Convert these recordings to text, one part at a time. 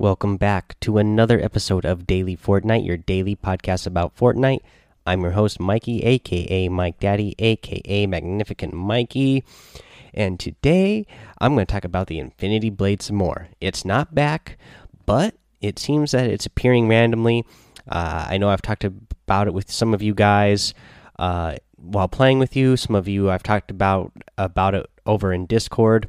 Welcome back to another episode of Daily Fortnite, your daily podcast about Fortnite. I'm your host, Mikey, aka Mike Daddy, aka Magnificent Mikey. And today I'm going to talk about the Infinity Blade some more. It's not back, but it seems that it's appearing randomly. Uh, I know I've talked about it with some of you guys uh, while playing with you. Some of you I've talked about about it over in Discord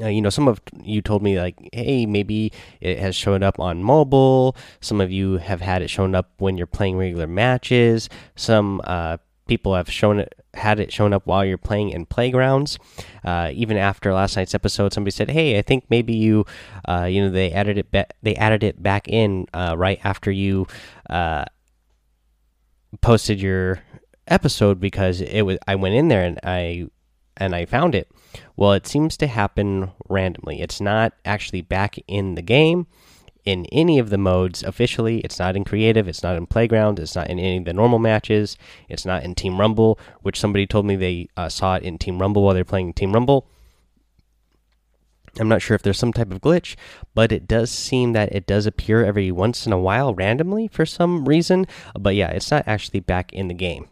uh, you know, some of you told me like, hey, maybe it has shown up on mobile. Some of you have had it shown up when you're playing regular matches. Some uh, people have shown it had it shown up while you're playing in playgrounds. Uh, even after last night's episode, somebody said, "Hey, I think maybe you, uh, you know, they added it they added it back in uh, right after you uh, posted your episode because it was I went in there and I and I found it." Well, it seems to happen randomly. It's not actually back in the game in any of the modes officially. It's not in creative, it's not in playground, it's not in any of the normal matches, it's not in Team Rumble, which somebody told me they uh, saw it in Team Rumble while they're playing Team Rumble. I'm not sure if there's some type of glitch, but it does seem that it does appear every once in a while randomly for some reason. But yeah, it's not actually back in the game.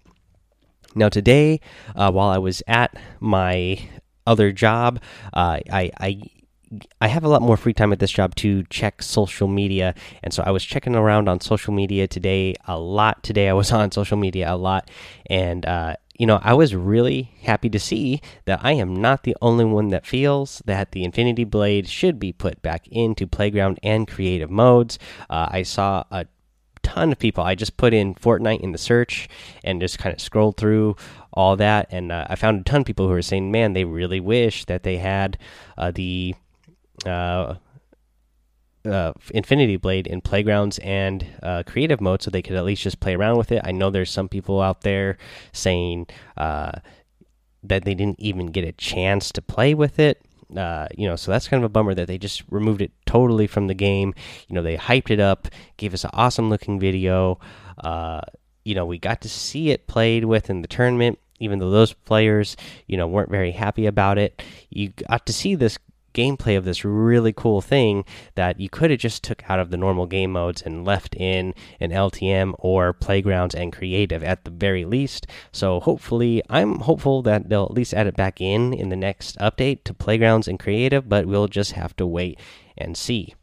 Now, today, uh, while I was at my other job. Uh, I I I have a lot more free time at this job to check social media, and so I was checking around on social media today a lot. Today I was on social media a lot, and uh, you know I was really happy to see that I am not the only one that feels that the Infinity Blade should be put back into playground and creative modes. Uh, I saw a ton of people. I just put in Fortnite in the search and just kind of scrolled through all that, and uh, I found a ton of people who were saying, "Man, they really wish that they had uh, the uh, uh Infinity Blade in playgrounds and uh, creative mode, so they could at least just play around with it." I know there's some people out there saying uh, that they didn't even get a chance to play with it. Uh, you know, so that's kind of a bummer that they just removed it totally from the game. You know, they hyped it up, gave us an awesome looking video. Uh, you know, we got to see it played with in the tournament, even though those players, you know, weren't very happy about it. You got to see this gameplay of this really cool thing that you could have just took out of the normal game modes and left in an LTM or playgrounds and creative at the very least. So hopefully, I'm hopeful that they'll at least add it back in in the next update to playgrounds and creative, but we'll just have to wait and see.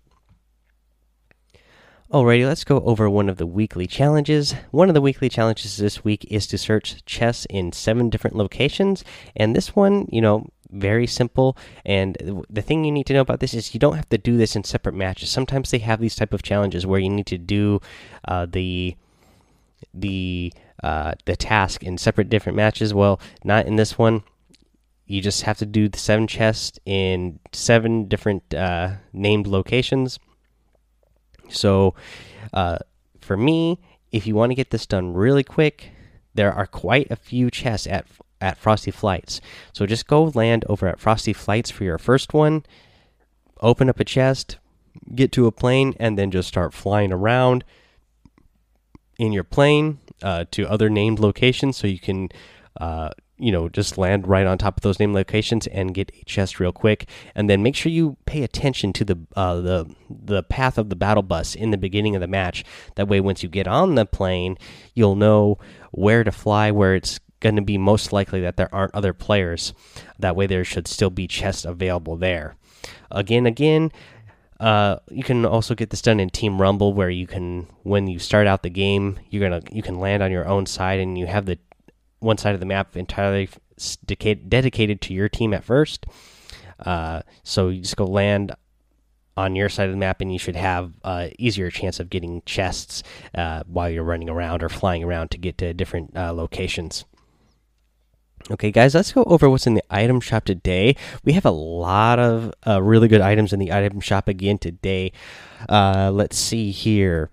Alrighty, let's go over one of the weekly challenges. One of the weekly challenges this week is to search chests in seven different locations. And this one, you know, very simple. And the thing you need to know about this is you don't have to do this in separate matches. Sometimes they have these type of challenges where you need to do uh, the the uh, the task in separate different matches. Well, not in this one. You just have to do the seven chests in seven different uh, named locations so, uh, for me, if you want to get this done really quick, there are quite a few chests at at Frosty Flights. So just go land over at Frosty Flights for your first one. Open up a chest, get to a plane, and then just start flying around in your plane uh, to other named locations, so you can uh, you know just land right on top of those name locations and get a chest real quick and then make sure you pay attention to the uh, the the path of the battle bus in the beginning of the match that way once you get on the plane you'll know where to fly where it's going to be most likely that there aren't other players that way there should still be chests available there again again uh, you can also get this done in Team Rumble, where you can, when you start out the game, you're gonna you can land on your own side, and you have the one side of the map entirely dedicated to your team at first. Uh, so you just go land on your side of the map, and you should have uh, easier chance of getting chests uh, while you're running around or flying around to get to different uh, locations. Okay, guys, let's go over what's in the item shop today. We have a lot of uh, really good items in the item shop again today. Uh, let's see here.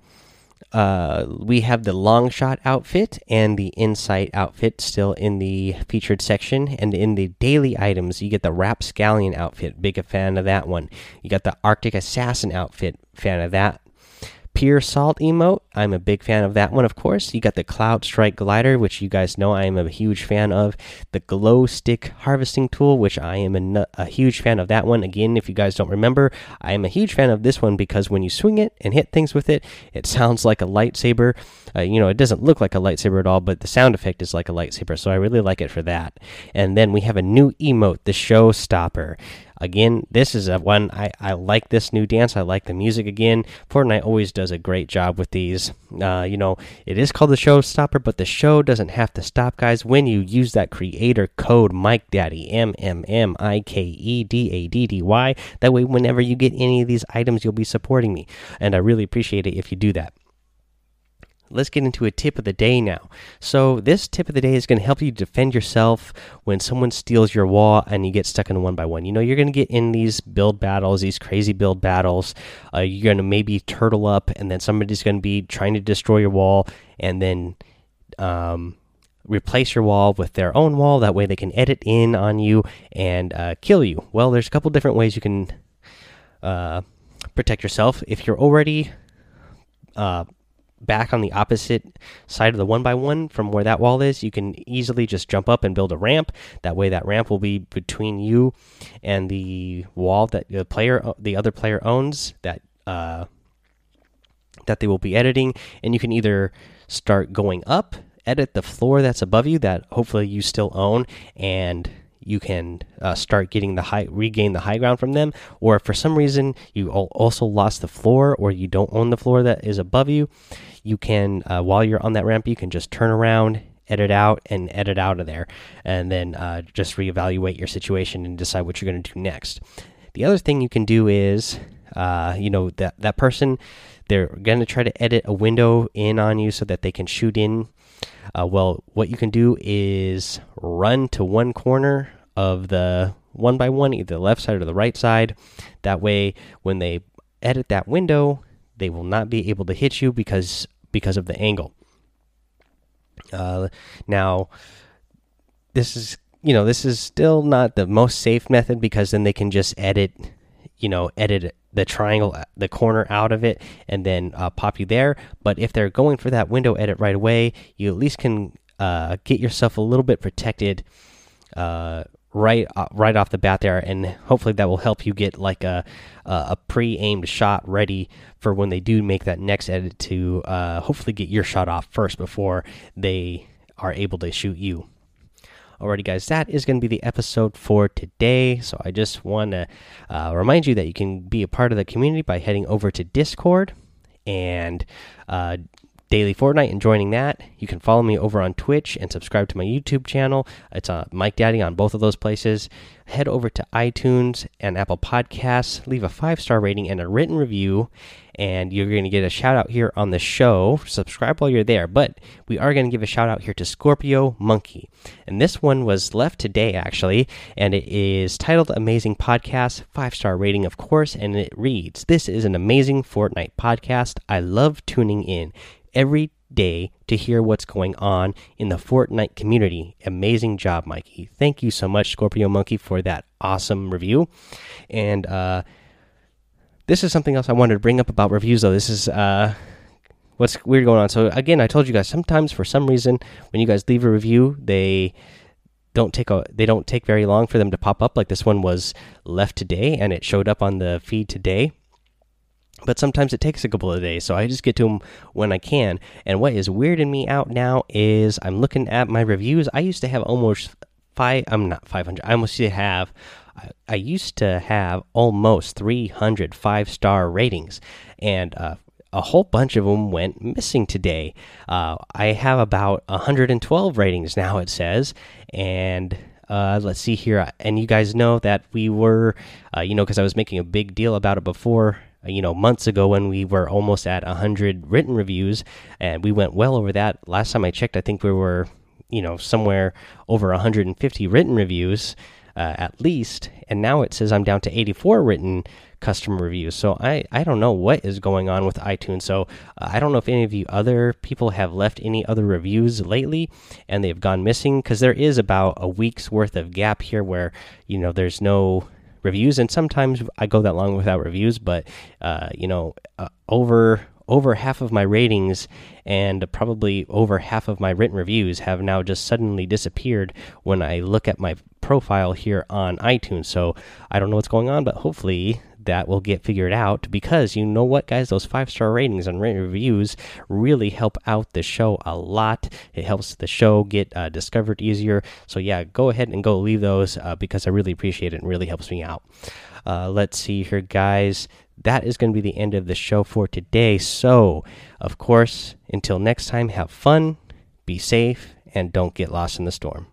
Uh, we have the long shot outfit and the insight outfit still in the featured section. And in the daily items you get the rapscallion outfit. Big a fan of that one. You got the arctic assassin outfit. Fan of that Pure Salt emote. I'm a big fan of that one, of course. You got the Cloud Strike Glider, which you guys know I am a huge fan of. The Glow Stick Harvesting Tool, which I am a, a huge fan of that one. Again, if you guys don't remember, I am a huge fan of this one because when you swing it and hit things with it, it sounds like a lightsaber. Uh, you know, it doesn't look like a lightsaber at all, but the sound effect is like a lightsaber, so I really like it for that. And then we have a new emote, the Showstopper. Again, this is a one I, I like this new dance. I like the music again. Fortnite always does a great job with these. Uh, you know, it is called the showstopper, but the show doesn't have to stop, guys. When you use that creator code Mike Daddy M M M I K E D A D D Y, that way, whenever you get any of these items, you'll be supporting me, and I really appreciate it if you do that let's get into a tip of the day now. So, this tip of the day is going to help you defend yourself when someone steals your wall and you get stuck in one by one. You know, you're going to get in these build battles, these crazy build battles. Uh, you're going to maybe turtle up, and then somebody's going to be trying to destroy your wall, and then um, replace your wall with their own wall. That way, they can edit in on you and uh, kill you. Well, there's a couple different ways you can uh, protect yourself. If you're already uh, back on the opposite side of the one by one from where that wall is, you can easily just jump up and build a ramp. That way, that ramp will be between you and the wall that the player, the other player owns. That uh, that they will be editing, and you can either start going up, edit the floor that's above you that hopefully you still own, and you can uh, start getting the high regain the high ground from them or if for some reason you also lost the floor or you don't own the floor that is above you you can uh, while you're on that ramp you can just turn around edit out and edit out of there and then uh, just reevaluate your situation and decide what you're going to do next. The other thing you can do is uh, you know that that person they're going to try to edit a window in on you so that they can shoot in uh, well, what you can do is run to one corner of the one by one, either the left side or the right side. That way, when they edit that window, they will not be able to hit you because because of the angle. Uh, now, this is you know this is still not the most safe method because then they can just edit you know edit the triangle the corner out of it and then uh, pop you there. But if they're going for that window edit right away you at least can uh, get yourself a little bit protected uh, right uh, right off the bat there. And hopefully that will help you get like a a pre-aimed shot ready for when they do make that next edit to uh, hopefully get your shot off first before they are able to shoot you Alrighty, guys, that is going to be the episode for today. So I just want to uh, remind you that you can be a part of the community by heading over to Discord and uh, Daily Fortnite and joining that. You can follow me over on Twitch and subscribe to my YouTube channel. It's uh, Mike Daddy on both of those places. Head over to iTunes and Apple Podcasts, leave a five star rating and a written review, and you're going to get a shout out here on the show. Subscribe while you're there, but we are going to give a shout out here to Scorpio Monkey. And this one was left today, actually, and it is titled Amazing Podcast, five star rating, of course, and it reads This is an amazing Fortnite podcast. I love tuning in every day to hear what's going on in the Fortnite community. Amazing job, Mikey. Thank you so much, Scorpio Monkey, for that awesome review. And, uh, this is something else I wanted to bring up about reviews, though. This is uh, what's weird going on. So again, I told you guys sometimes for some reason when you guys leave a review, they don't take a they don't take very long for them to pop up. Like this one was left today, and it showed up on the feed today. But sometimes it takes a couple of days, so I just get to them when I can. And what is weirding me out now is I'm looking at my reviews. I used to have almost five. I'm not 500. I almost have I used to have almost 300 five star ratings, and uh, a whole bunch of them went missing today. Uh, I have about 112 ratings now, it says, and uh, let's see here. And you guys know that we were, uh, you know, because I was making a big deal about it before. Uh, you know, months ago when we were almost at 100 written reviews, and we went well over that. Last time I checked, I think we were, you know, somewhere over 150 written reviews uh, at least, and now it says I'm down to 84 written customer reviews. So I I don't know what is going on with iTunes. So uh, I don't know if any of you other people have left any other reviews lately and they've gone missing because there is about a week's worth of gap here where you know there's no reviews and sometimes I go that long without reviews, but uh, you know uh, over over half of my ratings and probably over half of my written reviews have now just suddenly disappeared when I look at my profile here on iTunes. So I don't know what's going on, but hopefully that will get figured out because you know what, guys? Those five star ratings and reviews really help out the show a lot. It helps the show get uh, discovered easier. So, yeah, go ahead and go leave those uh, because I really appreciate it and really helps me out. Uh, let's see here, guys. That is going to be the end of the show for today. So, of course, until next time, have fun, be safe, and don't get lost in the storm.